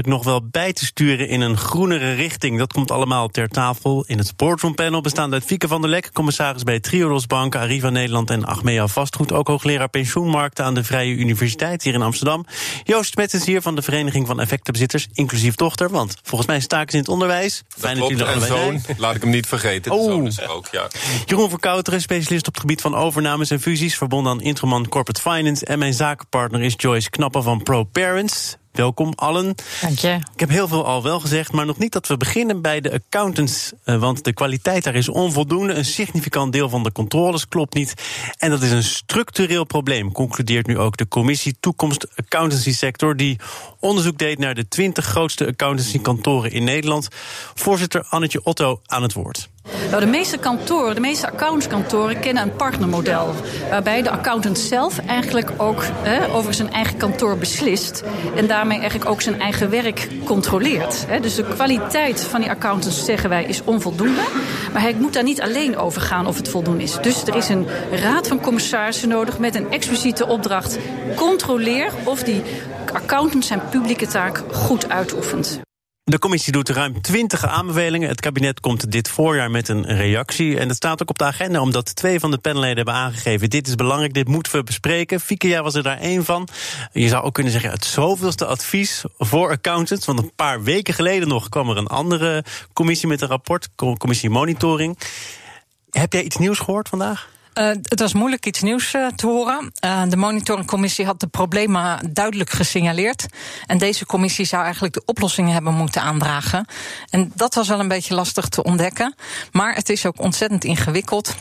nog wel bij te sturen in een groenere richting. Dat komt allemaal ter tafel in het Boardroom Panel... bestaande uit Fieke van der Lek, commissaris bij Triodos Bank... Arriva Nederland en Achmea Vastgoed. Ook hoogleraar pensioenmarkten aan de Vrije Universiteit hier in Amsterdam. Joost Mettens hier van de Vereniging van Effectenbezitters, inclusief dochter. Want volgens mij staken ze in het onderwijs. Fijn dat jullie er zoon, laat ik hem niet vergeten. Oh. zoon is ook, ja. Jeroen Verkouteren, specialist op het gebied van overnames en fusies... verbonden aan Introman Corporate Finance. En mijn zakenpartner is Joyce Knappen van ProParents. Welkom allen. Dank je. Ik heb heel veel al wel gezegd, maar nog niet dat we beginnen bij de accountants. Uh, want de kwaliteit daar is onvoldoende. Een significant deel van de controles klopt niet. En dat is een structureel probleem, concludeert nu ook de commissie Toekomst Accountancy Sector. Die onderzoek deed naar de 20 grootste accountancykantoren in Nederland. Voorzitter Annetje Otto aan het woord. Nou, de meeste kantoren, de meeste accountskantoren kennen een partnermodel. Waarbij de accountant zelf eigenlijk ook over zijn eigen kantoor beslist. En daarmee eigenlijk ook zijn eigen werk controleert. Dus de kwaliteit van die accountants, zeggen wij, is onvoldoende. Maar hij moet daar niet alleen over gaan of het voldoende is. Dus er is een raad van commissarissen nodig met een expliciete opdracht. Controleer of die accountant zijn publieke taak goed uitoefent. De commissie doet ruim 20 aanbevelingen. Het kabinet komt dit voorjaar met een reactie. En dat staat ook op de agenda, omdat twee van de panelleden hebben aangegeven: dit is belangrijk, dit moeten we bespreken. Fieke, was er daar één van. Je zou ook kunnen zeggen: het zoveelste advies voor accountants. Want een paar weken geleden nog kwam er een andere commissie met een rapport, commissie monitoring. Heb jij iets nieuws gehoord vandaag? Uh, het was moeilijk iets nieuws uh, te horen. Uh, de monitoringcommissie had de problemen duidelijk gesignaleerd. En deze commissie zou eigenlijk de oplossingen hebben moeten aandragen. En dat was wel een beetje lastig te ontdekken. Maar het is ook ontzettend ingewikkeld.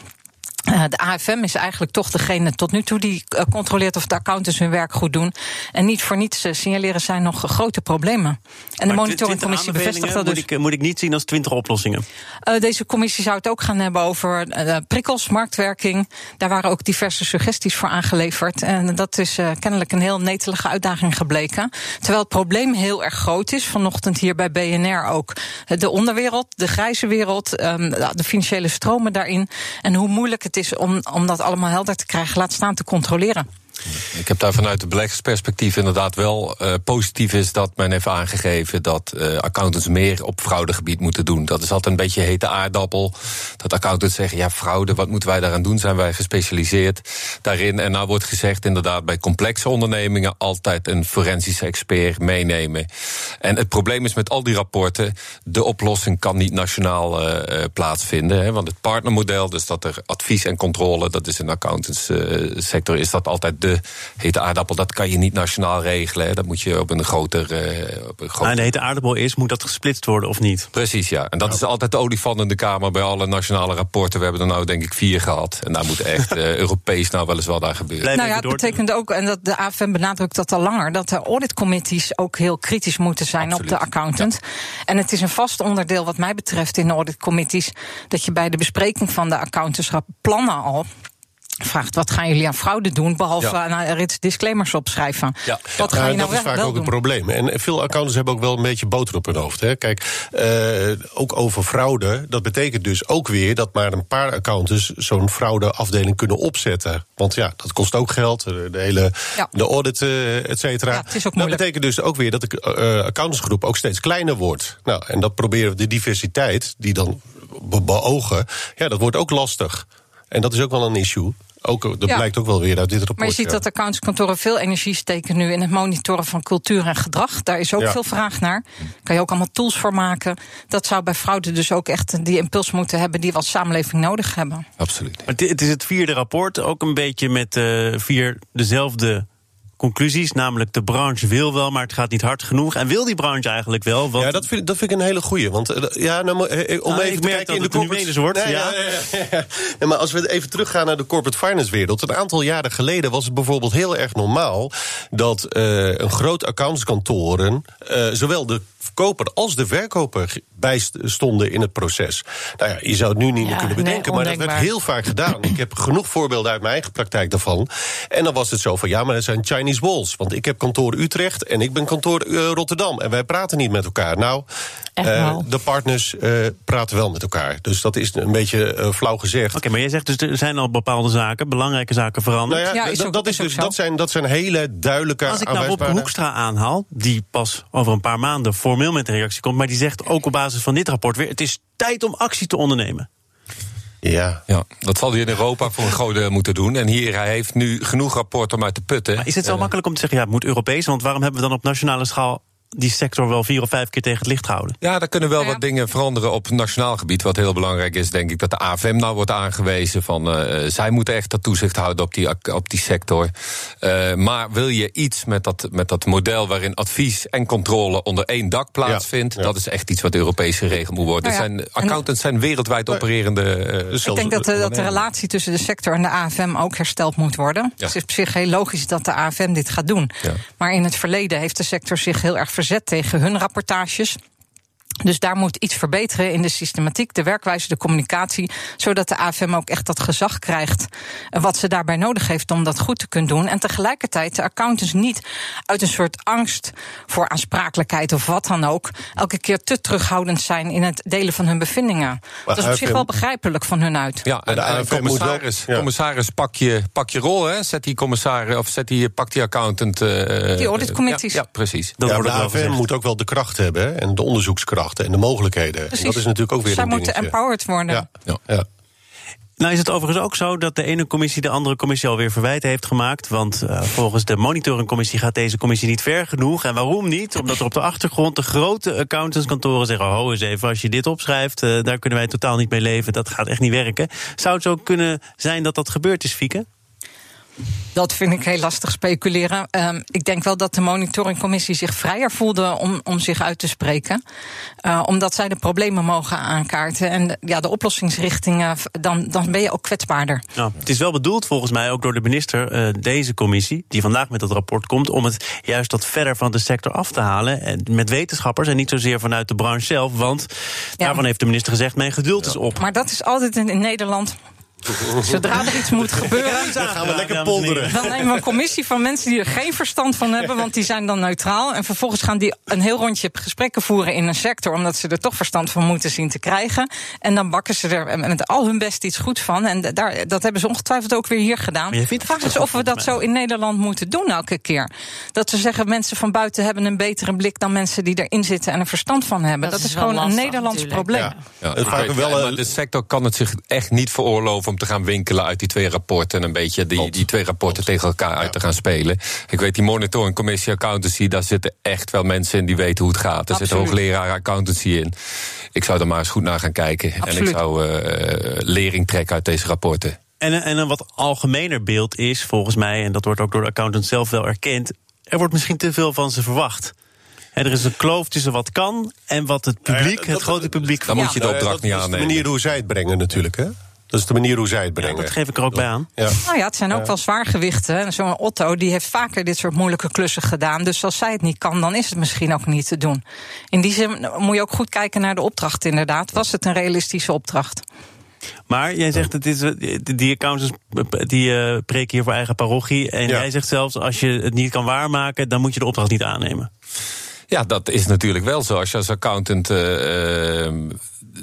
Uh, de AFM is eigenlijk toch degene tot nu toe die uh, controleert of de accountants hun werk goed doen. En niet voor niets uh, signaleren zijn nog grote problemen. En de monitoringcommissie bevestigt dat dus. Moet ik, moet ik niet zien als twintig oplossingen? deze commissie zou het ook gaan hebben over prikkels, marktwerking. Daar waren ook diverse suggesties voor aangeleverd. En dat is kennelijk een heel netelige uitdaging gebleken. Terwijl het probleem heel erg groot is. Vanochtend hier bij BNR ook. De onderwereld, de grijze wereld, um, de financiële stromen daarin. En hoe moeilijk het het is om, om dat allemaal helder te krijgen, laat staan te controleren. Ik heb daar vanuit de beleggersperspectief inderdaad wel uh, positief is dat men heeft aangegeven dat uh, accountants meer op fraudegebied moeten doen. Dat is altijd een beetje hete aardappel. Dat accountants zeggen, ja, fraude, wat moeten wij daaraan doen? Zijn wij gespecialiseerd daarin? En nou wordt gezegd, inderdaad, bij complexe ondernemingen altijd een forensische expert meenemen. En het probleem is met al die rapporten, de oplossing kan niet nationaal uh, plaatsvinden. Hè, want het partnermodel, dus dat er advies en controle, dat is in de accountantssector, is dat altijd de hete aardappel, dat kan je niet nationaal regelen. Hè. Dat moet je op een groter. Uh, op een groter... De hete aardappel is, moet dat gesplitst worden of niet? Precies, ja. En dat is altijd de olifant in de Kamer bij alle nationale rapporten. We hebben er nou denk ik vier gehad. En daar moet echt uh, Europees nou wel eens wat aan gebeuren. Nou ja, het betekent ook, en dat de AFM benadrukt dat al langer, dat de auditcommittees ook heel kritisch moeten zijn op de accountant. En het is een vast onderdeel, wat mij betreft, in de auditcommittees, dat je bij de bespreking van de accountantsrap plannen al vraagt wat gaan jullie aan fraude doen, behalve ja. aan rits disclaimers opschrijven. Ja. Wat ga je nou dat is vaak ook een probleem. En veel accountants hebben ook wel een beetje boter op hun hoofd. Hè. Kijk, uh, ook over fraude, dat betekent dus ook weer dat maar een paar accountants zo'n fraudeafdeling kunnen opzetten. Want ja, dat kost ook geld, de hele ja. de audit, uh, et cetera. dat betekent dus ook weer dat de uh, accountantsgroep ook steeds kleiner wordt. Nou, en dat proberen we de diversiteit die dan beogen, ja, dat wordt ook lastig. En dat is ook wel een issue. Ook, dat blijkt ook wel weer uit dit rapport. Maar je ziet dat accountskantoren veel energie steken nu in het monitoren van cultuur en gedrag. Daar is ook veel vraag naar. Daar kan je ook allemaal tools voor maken. Dat zou bij fraude dus ook echt die impuls moeten hebben die we als samenleving nodig hebben. Absoluut. Maar het is het vierde rapport, ook een beetje met uh, vier dezelfde conclusies. Namelijk, de branche wil wel, maar het gaat niet hard genoeg. En wil die branche eigenlijk wel? Want... Ja, dat vind, dat vind ik een hele goeie. Want uh, ja, nou, uh, om ah, even te kijken in de corporate... wordt. Nee, ja. Ja, ja, maar als we even teruggaan naar de corporate finance wereld. Een aantal jaren geleden was het bijvoorbeeld heel erg normaal... dat uh, een groot accountskantoren zowel de koper als de verkoper bijstonden in het proces. Nou ja, je zou het nu niet meer kunnen bedenken, maar dat werd heel vaak gedaan. Ik heb genoeg voorbeelden uit mijn eigen praktijk daarvan. En dan was het zo van, ja, maar er zijn Chinese walls. Want ik heb kantoor Utrecht en ik ben kantoor eh, Rotterdam. En wij praten niet met elkaar. Nou, eh, de partners eh, praten wel met elkaar. Dus dat is een beetje eh, flauw gezegd. Oké, maar jij zegt dus er zijn al bepaalde zaken, belangrijke zaken veranderd. Nou ja, Ja, is dat- ook- dat, is dus, dat, zijn, dat zijn hele duidelijke Als ik nou Rob aanwijsbare- Hoekstra aanhaal, die pas over een paar maanden formeel met een reactie komt, maar die zegt ook op basis van dit rapport weer: het is tijd om actie te ondernemen. Ja. Ja, dat zal hij in Europa voor een groot moeten doen. En hier, hij heeft nu genoeg rapport om uit te putten. Maar is het zo Eh, makkelijk om te zeggen, ja, het moet Europees? Want waarom hebben we dan op nationale schaal die sector wel vier of vijf keer tegen het licht gehouden? Ja, daar kunnen wel Nou ja. wat dingen veranderen op nationaal gebied. Wat heel belangrijk is, denk ik, dat de AFM nou wordt aangewezen. Van, eh, zij moeten echt dat toezicht houden op die, op die sector. Eh, maar wil je iets met dat, met dat model waarin advies en controle onder één dak plaatsvindt, ja. dat is echt iets wat Europees geregeld moet worden. Nou ja, zijn, accountants zijn wereldwijd opererende. eh, Dus Ik denk dat, de- dat de relatie tussen de sector en de AFM ook hersteld moet worden. Ja. Het is op zich heel logisch dat de AFM dit gaat doen. Ja. Maar in het verleden heeft de sector zich heel erg verzet tegen hun rapportages. Dus daar moet iets verbeteren in de systematiek, de werkwijze, de communicatie. Zodat de AFM ook echt dat gezag krijgt. eh, wat ze daarbij nodig heeft om dat goed te kunnen doen. En tegelijkertijd de accountants niet uit een soort angst voor aansprakelijkheid of wat dan ook. elke keer te terughoudend zijn in het delen van hun bevindingen. dat is op zich wel begrijpelijk van hun uit. Ja, en de de AFM moet wel- commissaris, ja. commissaris pak, je, pak je rol, hè? Zet die commissaris of zet die, pak die accountant. eh, Die auditcommissies. Ja, ja, precies. Dat ja, de AFM moet ook wel de kracht hebben hè, en de en de mogelijkheden. En dat is natuurlijk ook weer Zij een moeten dingetje. empowered worden. Ja. Ja. Ja. Nou is het overigens ook zo dat de ene commissie de andere commissie alweer verwijten heeft gemaakt. Want eh, volgens de monitoringcommissie gaat deze commissie niet ver genoeg. En waarom niet? Omdat er op de achtergrond de grote accountantskantoren zeggen... ho eens even, als je dit opschrijft, eh, daar kunnen wij totaal niet mee leven. Dat gaat echt niet werken. Zou het zo kunnen zijn dat dat gebeurd is, Fieke? Dat vind ik heel lastig speculeren. Ehm, ik denk wel dat de monitoringcommissie zich vrijer voelde om, om zich uit te spreken. Eh, omdat zij de problemen mogen aankaarten. En de- ja, de oplossingsrichtingen, dan, dan ben je ook kwetsbaarder. Nou, het is wel bedoeld volgens mij ook door de minister, eh, deze commissie, die vandaag met dat rapport komt, om het juist wat verder van de sector af te halen. En met wetenschappers en niet zozeer vanuit de branche zelf. Want daarvan heeft de minister gezegd: mijn geduld is op. Maar dat is altijd in, in Nederland. Zodra er iets moet gebeuren. Dan gaan we lekker polderen. Dan nemen we een commissie van mensen die er geen verstand van hebben, want die zijn dan neutraal. En vervolgens gaan die een heel rondje gesprekken voeren in een sector, omdat ze er toch verstand van moeten zien te krijgen. En dan bakken ze er met al hun best iets goed van. En daar, dat hebben ze ongetwijfeld ook weer hier gedaan. De vraag is of we dat zo in Nederland moeten doen elke keer. Dat we zeggen mensen van buiten hebben een betere blik dan mensen die erin zitten en er verstand van hebben. Dat Dat, is gewoon een Nederlands natuurlijk. probleem. Ja. Ja, Het wel, de sector kan het zich echt niet veroorloven om te gaan winkelen uit die twee rapporten en een beetje die, die twee rapporten tegen elkaar uit te gaan spelen. Ik weet, die monitoring commissie accountancy, daar zitten echt wel mensen in die weten hoe het gaat. Er zitten hoogleraren accountancy in. Ik zou er maar eens goed naar gaan kijken. En ik zou eh, lering trekken uit deze rapporten. En, een- en een wat algemener beeld is volgens mij, en dat wordt ook door de accountant zelf wel erkend, er wordt misschien te veel van ze verwacht. Hè, er is een kloof tussen wat kan en wat het publiek, dat- het grote publiek Dan moet je de ja, opdracht dat niet is de aannemen. manier hoe zij het brengen natuurlijk. Hè? Dat is de manier hoe zij het Ja, brengen. dat geef ik er ook bij aan. Ja. Nou ja, het zijn ook wel zwaargewichten. En Zo'n Otto die heeft vaker dit soort moeilijke klussen gedaan. Dus als zij het niet kan, dan is het misschien ook niet te doen. In die zin moet je ook goed kijken naar de opdracht inderdaad. Was het een realistische opdracht? Maar jij zegt dat dit, die accountants die eh, preken hier voor eigen parochie. En Ja. jij zegt zelfs, als je het niet kan waarmaken, dan moet je de opdracht niet aannemen. Ja, dat is natuurlijk wel zo. Als je als accountant. eh, eh,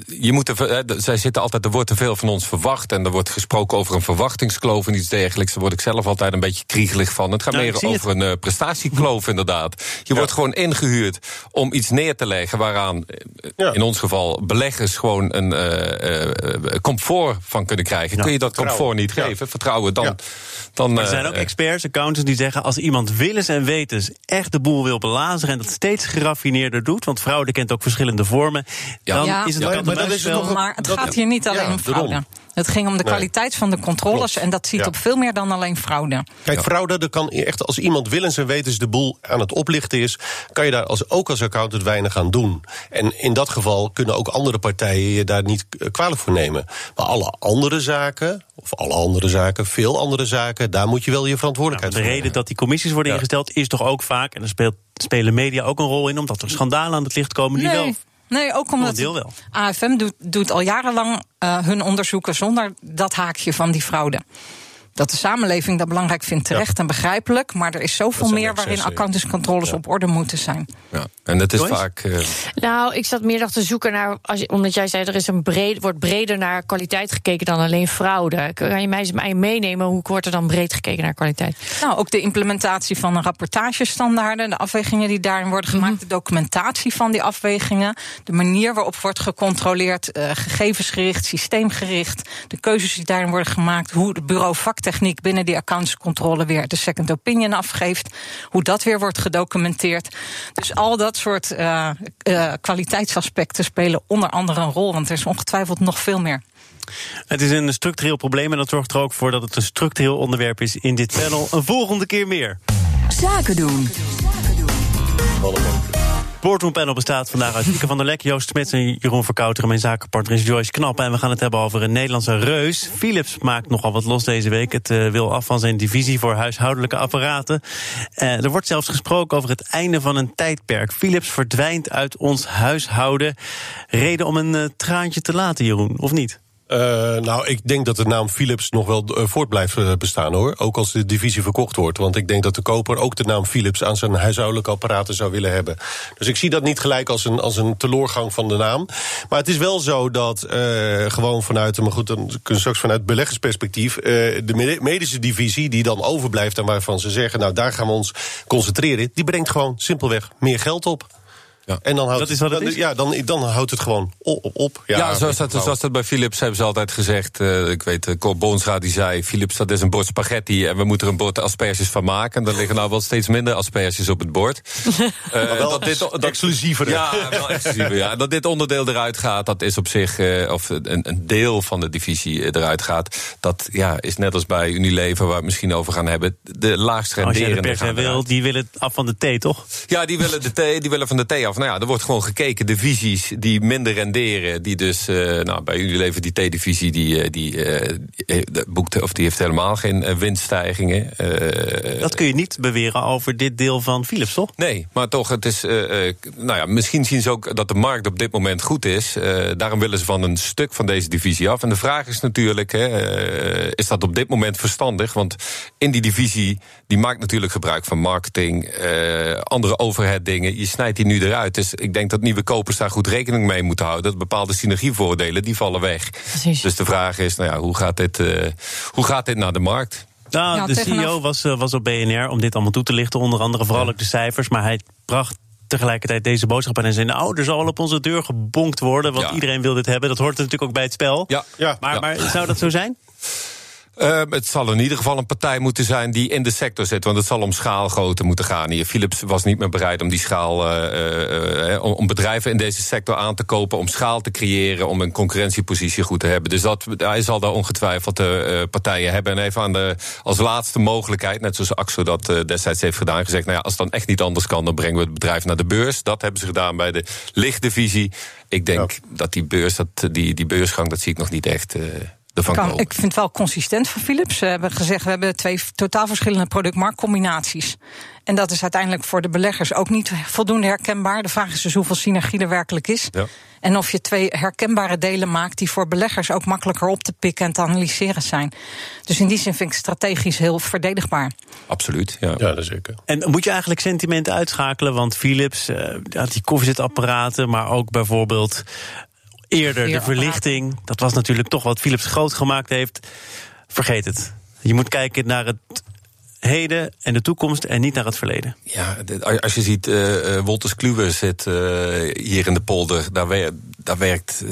je moet er, zij zitten altijd, er wordt te veel van ons verwacht. En er wordt gesproken over een verwachtingskloof en iets dergelijks. Daar word ik zelf altijd een beetje kriegelig van. Het gaat Nou, meer over een eh, prestatiekloof, inderdaad. Je wordt gewoon ingehuurd om iets neer te leggen waaraan, eh, Ja. in ons geval, beleggers gewoon een eh, eh, comfort van kunnen krijgen. Ja, Kun je dat vertrouwen. comfort niet Ja. geven? Vertrouwen, dan. Ja. dan Maar er zijn ook experts, accountants, die zeggen... als iemand willens en wetens echt de boel wil belazeren... en dat steeds geraffineerder doet... want fraude kent ook verschillende vormen... Ja. dan Ja. is het maar dat is Maar het dat- gaat hier niet alleen ja, om fraude. daarom. Het ging om de kwaliteit van de controles. Klopt. En dat ziet Ja. op veel meer dan alleen fraude. Kijk, fraude, dat kan echt als iemand willens en wetens de boel aan het oplichten is, kan je daar als, ook als accountant weinig aan doen. En in dat geval kunnen ook andere partijen je daar niet eh, kwalijk voor nemen. Maar alle andere zaken, of alle andere zaken, veel andere zaken, daar moet je wel je Nou, verantwoordelijkheid de voor reden dat die commissies worden Ja. ingesteld is toch ook vaak... en daar speelt, spelen media ook een rol in... omdat er schandalen aan het licht komen die wel... Nee, ook omdat deel wel. AFM doet, doet al jarenlang eh, hun onderzoeken zonder dat haakje van die fraude. Dat de samenleving dat belangrijk vindt, terecht en begrijpelijk. Maar er is zoveel meer waarin accountantscontroles ja. op orde moeten zijn. Ja, en dat is vaak. Uh... Nou, ik zat meer te zoeken naar. Als omdat jij zei er is een breed, wordt breder naar kwaliteit gekeken dan alleen fraude. Kan je mij, mij meenemen hoe wordt er dan breed gekeken naar kwaliteit? Nou, ook de implementatie van de rapportagestandaarden, de afwegingen die daarin worden gemaakt, mhm. de documentatie van die afwegingen, de manier waarop wordt gecontroleerd, uh, gegevensgericht, systeemgericht, de keuzes die daarin worden gemaakt, hoe het bureau vaktechniek binnen die accountscontrole weer de second opinion afgeeft, hoe dat weer wordt gedocumenteerd. Dus al dat soort uh, uh, kwaliteitsaspecten spelen onder andere een rol, want er is ongetwijfeld nog veel meer. Het is een structureel probleem en dat zorgt er ook voor dat het een structureel onderwerp is in dit panel. Een volgende keer meer. Zaken doen. Boardroom Panel bestaat vandaag uit Lieke van der Lek, Joost Smits en Jeroen Verkouter. Mijn zakenpartner is Joyce Knap. En we gaan het hebben over een Nederlandse reus. Philips maakt nogal wat los deze week. Het uh, wil af van zijn divisie voor huishoudelijke apparaten. Uh, er wordt zelfs gesproken over het einde van een tijdperk. Philips verdwijnt uit ons huishouden. Reden om een uh, traantje te laten, Jeroen, of niet? Uh, nou, ik denk dat de naam Philips nog wel uh, voort blijft uh, bestaan hoor. Ook als de divisie verkocht wordt. Want ik denk dat de koper ook de naam Philips aan zijn huishoudelijke apparaten zou willen hebben. Dus ik zie dat niet gelijk als een, als een teloorgang van de naam. Maar het is wel zo dat gewoon vanuit, maar goed, dan straks vanuit beleggersperspectief. de medische divisie die dan overblijft en waarvan ze zeggen, nou daar gaan we ons concentreren. Die brengt gewoon simpelweg meer geld op. Ja. En dan houdt, dat is wat het is? Ja, dan, dan houdt het gewoon op. op. Ja, ja zoals, dat, zoals dat bij Philips hebben ze altijd gezegd. Uh, ik weet, uh, Cor Boonsra die zei... Philips, dat is een bord spaghetti en we moeten er een bord asperges van maken. Er liggen nou wel steeds minder asperges op het bord. uh, dat dit, dat, exclusiever. Ja, wel exclusiever, ja. Dat dit onderdeel eruit gaat, dat is op zich... of een, een, deel van de divisie eruit gaat. Dat ja, is net als bij Unilever, waar we het misschien over gaan hebben... de laagst renderende. Als je de wil, die willen af van de thee, toch? Ja, die willen, de thee, die willen van de thee af nou ja, er wordt gewoon gekeken. De visies die minder renderen, die dus, uh, nou, bij jullie leven die T-divisie, die, uh, die uh, boekt, of die heeft helemaal geen winststijgingen. dat kun je niet beweren over dit deel van Philips, toch? Nee, maar toch, het is, nou ja, misschien zien ze ook dat de markt op dit moment goed is. daarom willen ze van een stuk van deze divisie af. En de vraag is natuurlijk, is dat op dit moment verstandig? Want in die divisie, die maakt natuurlijk gebruik van marketing, andere overhead dingen. Je snijdt die nu eruit. Dus ik denk dat nieuwe kopers daar goed rekening mee moeten houden. Dat bepaalde synergievoordelen die vallen weg. Precies. Dus de vraag is, nou ja, hoe gaat dit, uh, hoe gaat dit naar de markt? Nou, de CEO was, uh, was op BNR om dit allemaal toe te lichten. Onder andere vooral ook de cijfers. Maar hij bracht tegelijkertijd deze boodschap en zei: Nou, er zal wel op onze deur gebonkt worden. Want iedereen wil dit hebben. Dat hoort natuurlijk ook bij het spel. Ja. ja. Maar, maar zou dat zo zijn? Uh, het zal in ieder geval een partij moeten zijn die in de sector zit. Want het zal om schaalgrootte moeten gaan hier. Philips was niet meer bereid om die schaal. Uh, uh, om bedrijven in deze sector aan te kopen. Om schaal te creëren. Om een concurrentiepositie goed te hebben. Dus dat, hij zal daar ongetwijfeld de partijen hebben. En even aan de, als laatste mogelijkheid. Net zoals Axo dat destijds heeft gedaan. Gezegd: nou ja, als het dan echt niet anders kan. dan brengen we het bedrijf naar de beurs. Dat hebben ze gedaan bij de lichtdivisie. Ik denk dat die beurs, dat, die, die beursgang, dat zie ik nog niet echt kan, ik vind het wel consistent van Philips. Ze hebben gezegd, we hebben twee totaal verschillende product-marktcombinaties. En dat is uiteindelijk voor de beleggers ook niet voldoende herkenbaar. De vraag is dus hoeveel synergie er werkelijk is. Ja. En of je twee herkenbare delen maakt die voor beleggers ook makkelijker op te pikken en te analyseren zijn. Dus in die zin vind ik strategisch heel verdedigbaar. Absoluut, ja. Ja, dat zeker. En moet je eigenlijk sentimenten uitschakelen? Want Philips, uh, die koffiezetapparaten, maar ook bijvoorbeeld eerder de verlichting. Dat was natuurlijk toch wat Philips groot gemaakt heeft. Vergeet het. Je moet kijken naar het heden en de toekomst en niet naar het verleden. Ja, als je ziet, uh, Wolters Kluwer zit uh, hier in de polder. Daar, daar werkt 80%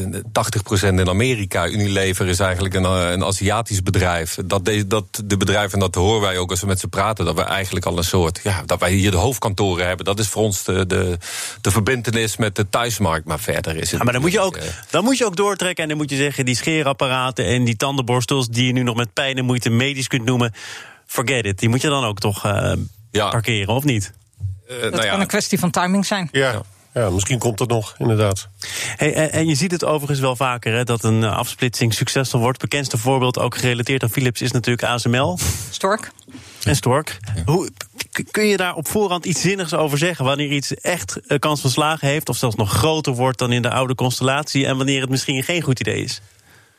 in Amerika. Unilever is eigenlijk een, een Aziatisch bedrijf. Dat de, dat de bedrijven, dat horen wij ook als we met ze praten... dat we eigenlijk al een soort... Ja, dat wij hier de hoofdkantoren hebben. Dat is voor ons de, de, de verbindenis met de thuismarkt. Maar verder is het... Ja, maar dan moet, je ook, dan moet je ook doortrekken en dan moet je zeggen... die scheerapparaten en die tandenborstels... die je nu nog met pijn en moeite medisch kunt noemen forget it. Die moet je dan ook toch uh, ja. parkeren, of niet? Uh, dat nou ja. kan een kwestie van timing zijn. Ja. Ja, misschien komt het nog, inderdaad. Hey, en je ziet het overigens wel vaker, hè, dat een eh, afsplitsing succesvol wordt. Bekendste voorbeeld, ook gerelateerd aan Philips, is natuurlijk ASML. Stork. En Stork. Hoe, kun je daar op voorhand iets zinnigs over zeggen? Wanneer iets echt kans van slagen heeft, of zelfs nog groter wordt dan in de oude constellatie, en wanneer het misschien geen goed idee is?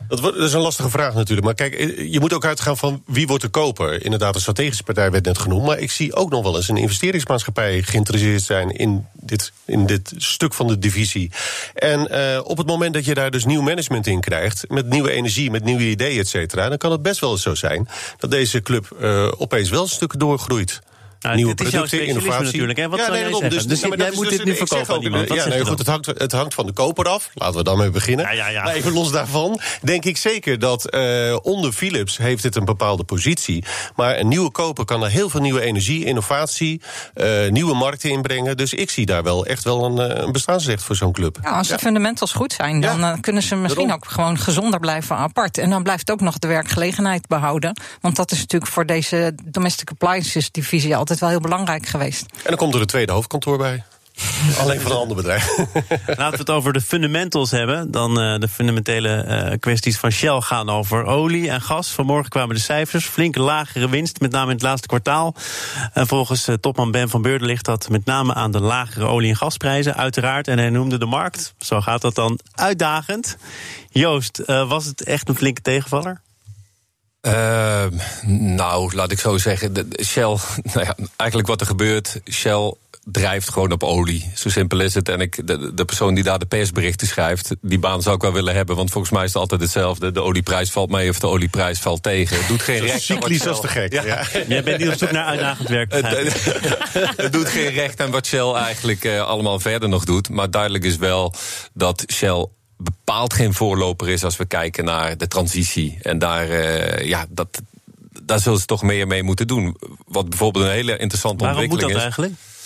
Dat, is een lastige vraag natuurlijk. Maar kijk, eh, je moet ook uitgaan van wie wordt de koper. Inderdaad, een strategische partij werd net genoemd. Maar ik zie ook nog wel eens een investeringsmaatschappij geïnteresseerd zijn in dit, in dit stuk van de divisie. En uh, op het moment dat je daar dus nieuw management in krijgt, met nieuwe energie, met nieuwe ideeën, et cetera, dan kan het best wel eens zo zijn dat deze club uh, opeens wel een stuk doorgroeit. Nou, nieuwe dit producten, innovatie. natuurlijk. Hè? Wat ja, zou nee, jij zeggen? Dus, ja, maar jij dat is moet dus- dit nu verkopen aan ook, iemand. Ja, nee, goed, het hangt, het hangt van de koper af. Laten we daarmee beginnen. Ja, ja, ja. Maar even los daarvan, denk ik zeker dat eh, onder Philips heeft het een bepaalde positie. Maar een nieuwe koper kan er heel veel nieuwe energie, innovatie, eh, nieuwe markten inbrengen. Dus ik zie daar wel echt wel een, eh, een bestaansrecht voor zo'n club. Ja, als de fundamentals goed zijn, dan Ja. kunnen ze misschien Daarom. ook gewoon gezonder blijven apart. En dan blijft ook nog de werkgelegenheid behouden. Want dat is natuurlijk voor deze domestic appliances divisie altijd wel heel belangrijk geweest. En dan komt er een tweede hoofdkantoor bij. Alleen van een ander bedrijf. Laten we het over de fundamentals hebben. Dan eh, de fundamentele eh, kwesties van Shell gaan over olie en gas. Vanmorgen kwamen de cijfers. Flinke lagere winst, met name in het laatste kwartaal. En volgens eh, topman Ben van Beurden ligt dat met name aan de lagere olie- en gasprijzen, uiteraard. En hij noemde de markt, zo gaat dat dan, uitdagend. Joost, eh, was het echt een flinke tegenvaller? Eh, nou, laat ik zo zeggen. de- de Shell, nou ja, eigenlijk wat er gebeurt, Shell drijft gewoon op olie. Zo simpel is het. En ik, de, de persoon die daar de persberichten schrijft, die baan zou ik wel willen hebben. Want volgens mij is het altijd hetzelfde. De olieprijs valt mee of de olieprijs valt tegen. Het doet geen recht. Cyclisch als te gek. Ja. Ja. Jij bent niet op zoek naar uitdagend werk. Het doet geen recht aan wat Shell eigenlijk eh, allemaal verder nog doet. Maar duidelijk is wel dat Shell bepaald geen voorloper is als we kijken naar de transitie. En daar, eh, ja, dat, daar zullen ze toch meer mee moeten doen. Wat bijvoorbeeld een hele interessante Waarom moet ontwikkeling dat is. eigenlijk?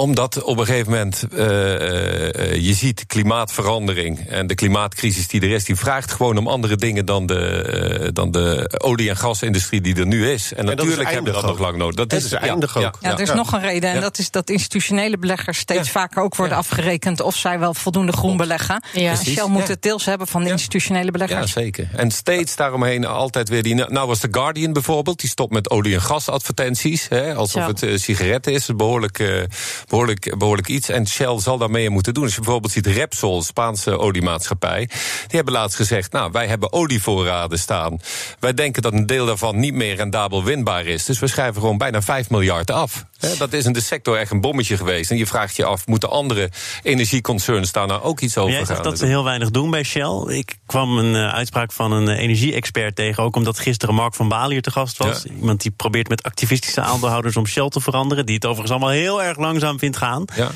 Omdat op een gegeven moment eh, eh, je ziet klimaatverandering en de klimaatcrisis die er is, die vraagt gewoon om andere dingen dan de, eh, dan de olie- en gasindustrie die er nu is. En, is natuurlijk hebben we dat nog lang nodig. Dat Het is eindig ook. Ja, er is nog een reden. En Ja. dat is dat institutionele beleggers steeds Ja. vaker ook worden Ja. afgerekend of zij wel voldoende groen beleggen. Ja. Precies. Shell moet Ja. het deels hebben van de Ja. institutionele Ja, beleggers. zeker. En steeds daaromheen altijd weer die. Nou was The Guardian bijvoorbeeld, die stopt met olie- en gasadvertenties. Hè, alsof het eh, sigaretten is. Behoorlijk, eh, behoorlijk, behoorlijk iets. En Shell zal daarmee moeten doen. Als je bijvoorbeeld ziet Repsol, Spaanse oliemaatschappij. Die hebben laatst gezegd: Nou, wij hebben olievoorraden staan. Wij denken dat een deel daarvan niet meer rendabel winbaar is. Dus we schrijven gewoon bijna 5 miljard af. Dat is in de sector echt een bommetje geweest. En je vraagt je af: moeten andere energieconcerns daar nou ook iets over Jij gaan zegt dat ze heel weinig doen bij Shell. Ik kwam een eh, uitspraak van een eh, energie-expert tegen. Ook omdat gisteren Mark van Baal hier te gast was. Ja. Iemand die probeert met activistische aandeelhouders om Shell te veranderen. Die het overigens allemaal heel erg langzaam vindt gaan. Ja.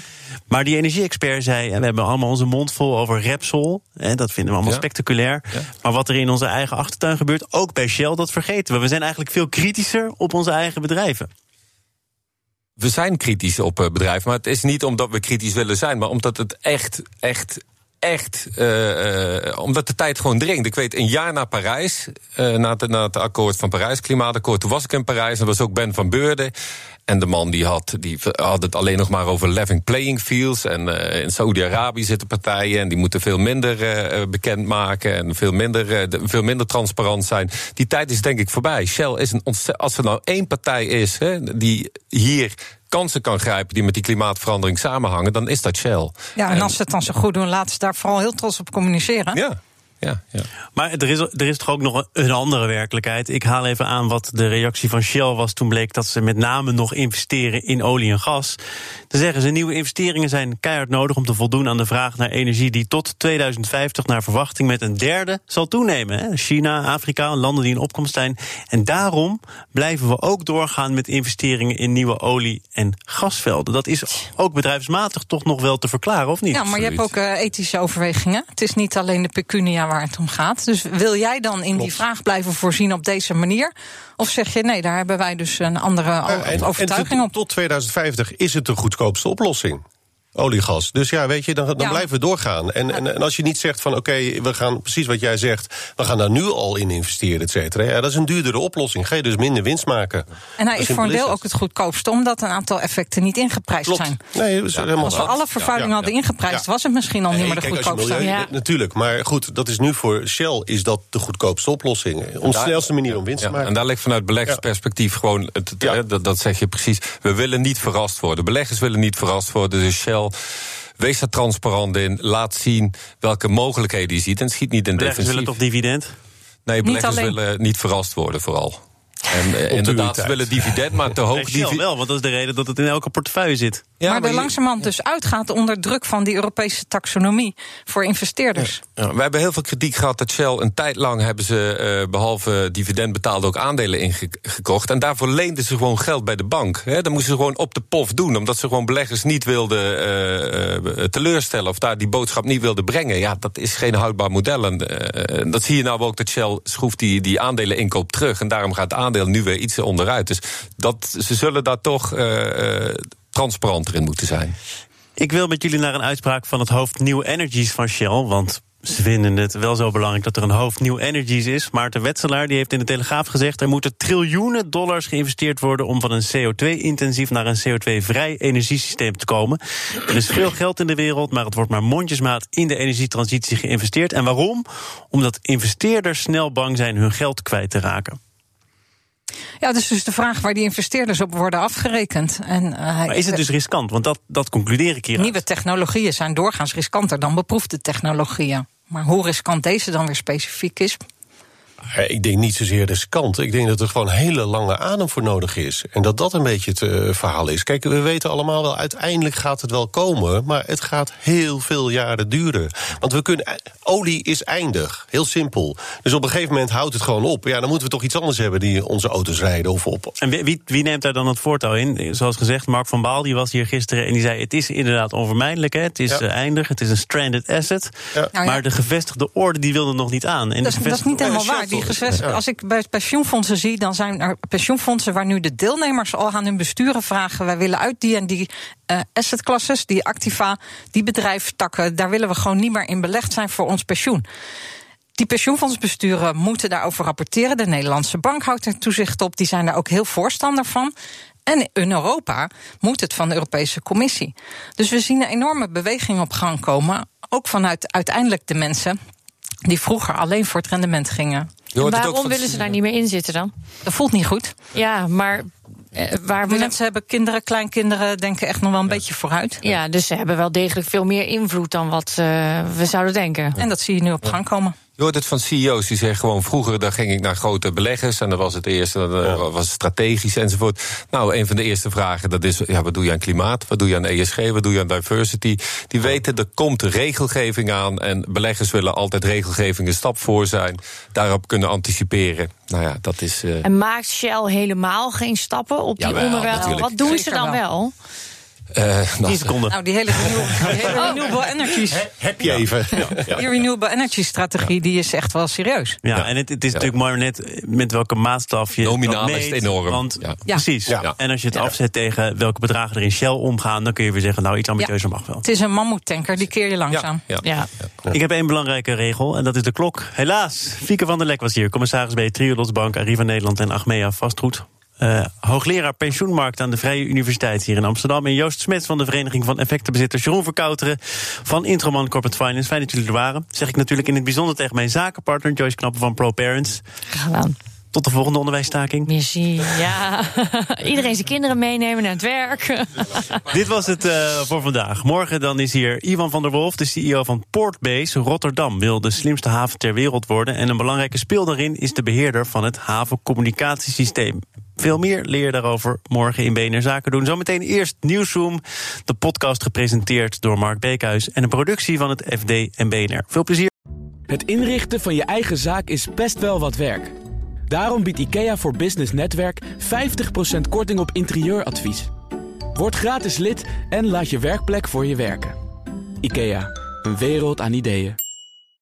Maar die energie-expert zei: en we hebben allemaal onze mond vol over Repsol. Hè, dat vinden we allemaal Ja. spectaculair. Maar wat er in onze eigen achtertuin gebeurt, ook bij Shell, dat vergeten we. We zijn eigenlijk veel kritischer op onze eigen bedrijven. We zijn kritisch op eh, bedrijven, maar het is niet omdat we kritisch willen zijn, maar omdat het echt, echt, echt, eh, eh, omdat de tijd gewoon dringt. Ik weet, een jaar na Parijs, eh, na, het, na het akkoord van Parijs, klimaatakkoord, toen was ik in Parijs en was ook Ben van Beurden. En de man die had, die had het alleen nog maar over leveling playing fields. En in Saudi-Arabië zitten partijen en die moeten veel minder eh, bekendmaken en veel minder, de- veel minder transparant zijn. Die tijd is denk ik voorbij. Shell is een ontzettend. Als er nou één partij is hè, die hier kansen kan grijpen die met die klimaatverandering samenhangen, dan is dat Shell. Ja, en als ze het dan zo goed doen, laten ze daar vooral heel trots op communiceren. Ja, ja, ja. Maar er is, er is toch ook nog een andere werkelijkheid. Ik haal even aan wat de reactie van Shell was toen bleek dat ze met name nog investeren in olie en gas. Dan zeggen ze nieuwe investeringen zijn keihard nodig om te voldoen aan de vraag naar energie die tot 2050 naar verwachting met een derde zal toenemen. hè. China, Afrika, landen die in opkomst zijn. En daarom blijven we ook doorgaan met investeringen in nieuwe olie- en gasvelden. Dat is ook bedrijfsmatig toch nog wel te verklaren, of niet? Ja, maar je hebt ook eh, ethische overwegingen. Het is niet alleen de pecunia waar het om gaat. Dus wil jij dan in die vraag blijven voorzien op deze manier? Of zeg je nee, daar hebben wij dus een andere en- overtuiging en op? Tot 2050 is het de goedkoopste oplossing. Oliegas. Dus ja, weet je, dan, dan Ja. blijven we doorgaan. En, en, en als je niet zegt van oké, we gaan precies wat jij zegt, we gaan daar nu al in investeren, et cetera. Ja, dat is een duurdere oplossing. Ga je dus minder winst maken. En hij is voor een deel ook het goedkoopste, omdat een aantal effecten niet ingeprijsd Klopt. zijn. Nee, dat is helemaal Als we alle vervuiling Ja, ja, hadden ja. ingeprijsd, Ja. was het misschien al niet meer de kijk, goedkoopste. milieu- Ja. Natuurlijk, maar goed, dat is nu voor Shell is dat de goedkoopste oplossing. Onze daar- snelste manier om winst Ja, te maken. en daar ligt vanuit beleggersperspectief gewoon, het, het- Ja. hè, dat, dat zeg je precies, we willen niet verrast worden. Beleggers willen niet verrast worden, dus Shell wees daar transparant in. Laat zien welke mogelijkheden je ziet. En schiet niet in Beleggers defensief. willen toch dividend? Nee, beleggers willen niet verrast worden, vooral. En eh, inderdaad, ze willen dividend, maar te hoog dividend. wel, want dat is de reden dat het in elke portefeuille zit. Ja, maar er je- langzamerhand dus uitgaat onder druk van die Europese taxonomie voor investeerders. Ja, we hebben heel veel kritiek gehad dat Shell een tijd lang hebben ze eh, behalve dividend betaald ook aandelen ingekocht. En daarvoor leenden ze gewoon geld bij de bank. Hè. Dat moesten ze gewoon op de pof doen, omdat ze gewoon beleggers niet wilden eh, teleurstellen of daar die boodschap niet wilden brengen. Ja, dat is geen houdbaar model. En dat zie je nou ook dat Shell schroeft die, die aandelen inkoop terug. En daarom gaat het aandeel nu weer iets onderuit. Dus dat, ze zullen daar toch eh, eh, transparanter in moeten zijn. Ik wil met jullie naar een uitspraak van het hoofd New Energies van Shell. Want ze vinden het wel zo belangrijk dat er een hoofd New Energies is. Maarten Wetselaar die heeft in de Telegraaf gezegd... er moeten triljoenen dollars geïnvesteerd worden... om van een CO2-intensief naar een CO2-vrij energiesysteem te komen. Er is veel geld in de wereld, maar het wordt maar mondjesmaat... in de energietransitie geïnvesteerd. En waarom? Omdat investeerders snel bang zijn hun geld kwijt te raken. Ja, dus dus de vraag waar die investeerders op worden afgerekend. En, eh, Maar is het dus riskant? Want dat, dat concludeer ik hier. Nieuwe technologieën zijn doorgaans riskanter dan beproefde technologieën. Maar hoe riskant deze dan weer specifiek is. Eh, Ik denk niet zozeer riskant. Ik denk dat er gewoon hele lange adem voor nodig is. En dat dat een beetje het eh, verhaal is. Kijk, we weten allemaal wel, uiteindelijk gaat het wel komen. Maar het gaat heel veel jaren duren. Want we kunnen. eh, Olie is eindig. Heel simpel. Dus op een gegeven moment houdt het gewoon op. Ja, dan moeten we toch iets anders hebben die onze auto's rijden of op. En wie, wie, wie neemt daar dan het voortouw in? Zoals gezegd, Mark van Baal die was hier gisteren en die zei: Het is inderdaad onvermijdelijk, hè? het is Ja. eindig, het is een stranded asset. Ja. Nou ja. Maar de gevestigde orde die wilde nog niet aan. En de Dat is, dat is niet helemaal waar. Die. Als ik bij pensioenfondsen zie, dan zijn er pensioenfondsen waar nu de deelnemers al aan hun besturen vragen: wij willen uit die en die eh assetklasses, die activa, die bedrijfstakken, daar willen we gewoon niet meer in belegd zijn voor ons pensioen. Die pensioenfondsbesturen moeten daarover rapporteren. De Nederlandse bank houdt er toezicht op. Die zijn daar ook heel voorstander van. En in Europa moet het van de Europese Commissie. Dus we zien een enorme beweging op gang komen. Ook vanuit uiteindelijk de mensen die vroeger alleen voor het rendement gingen. Waarom van- willen ze daar niet meer in zitten dan? Dat voelt niet goed. Ja, maar eh, waar willen... Mensen hebben kinderen, kleinkinderen, denken echt nog wel een beetje vooruit. Ja, dus ze hebben wel degelijk veel meer invloed dan wat eh, we zouden denken. En dat zie je nu op gang komen. Je hoort het van CEO's die zeggen gewoon vroeger daar ging ik naar grote beleggers en dan was het eerste dan eh, was strategisch enzovoort. Nou, een van de eerste vragen dat is ja, wat doe je aan klimaat, wat doe je aan ESG, wat doe je aan diversity? Die weten er komt regelgeving aan en beleggers willen altijd regelgeving een stap voor zijn, daarop kunnen anticiperen. Nou ja, dat is. eh, En maakt Shell helemaal geen stappen op die Jawel, onderwerpen? natuurlijk. Wat doen ze dan wel. wel? Eh, nou, 10 seconden. Nou, die hele, renew- die hele renewable energies. Heb je even. Die renewable energy strategie die is echt wel serieus. Ja, Ja. en het, het is natuurlijk maar net met welke maatstaf je Nominaal is het enorm. Want, Ja. Precies. Ja. En als je het afzet tegen welke bedragen er in Shell omgaan... dan kun je weer zeggen, nou, iets ambitieuzer mag wel. Het is een mammoetanker, die keer je langzaam. ja, ja. Ja. Ik heb één belangrijke regel en dat is de klok. Helaas, Fieke van der Lek was hier. Commissaris bij Triodos Bank, Arriva Nederland en Achmea Vastgoed. Eh, hoogleraar pensioenmarkt aan de Vrije Universiteit hier in Amsterdam. En Joost Smets van de Vereniging van Effectenbezitters. Jeroen Verkouteren van Introman Corporate Finance. Fijn dat jullie er waren. Zeg ik natuurlijk in het bijzonder tegen mijn zakenpartner Joyce Knappen van ProParents. Gedaan. Tot de volgende onderwijsstaking. Missie, ja. Iedereen zijn kinderen meenemen naar het werk. Dit was het eh, voor vandaag. Morgen dan is hier Ivan van der Wolf, de CEO van Portbase Rotterdam. Wil de slimste haven ter wereld worden. En een belangrijke speel daarin is de beheerder van het havencommunicatiesysteem. Veel meer leer daarover morgen in BNR Zaken doen. Zometeen eerst Nieuwsroom, de podcast gepresenteerd door Mark Beekhuis... en een productie van het FD en BNR. Veel plezier. Het inrichten van je eigen zaak is best wel wat werk. Daarom biedt IKEA voor Business Netwerk 50% korting op interieuradvies. Word gratis lid en laat je werkplek voor je werken. IKEA, een wereld aan ideeën.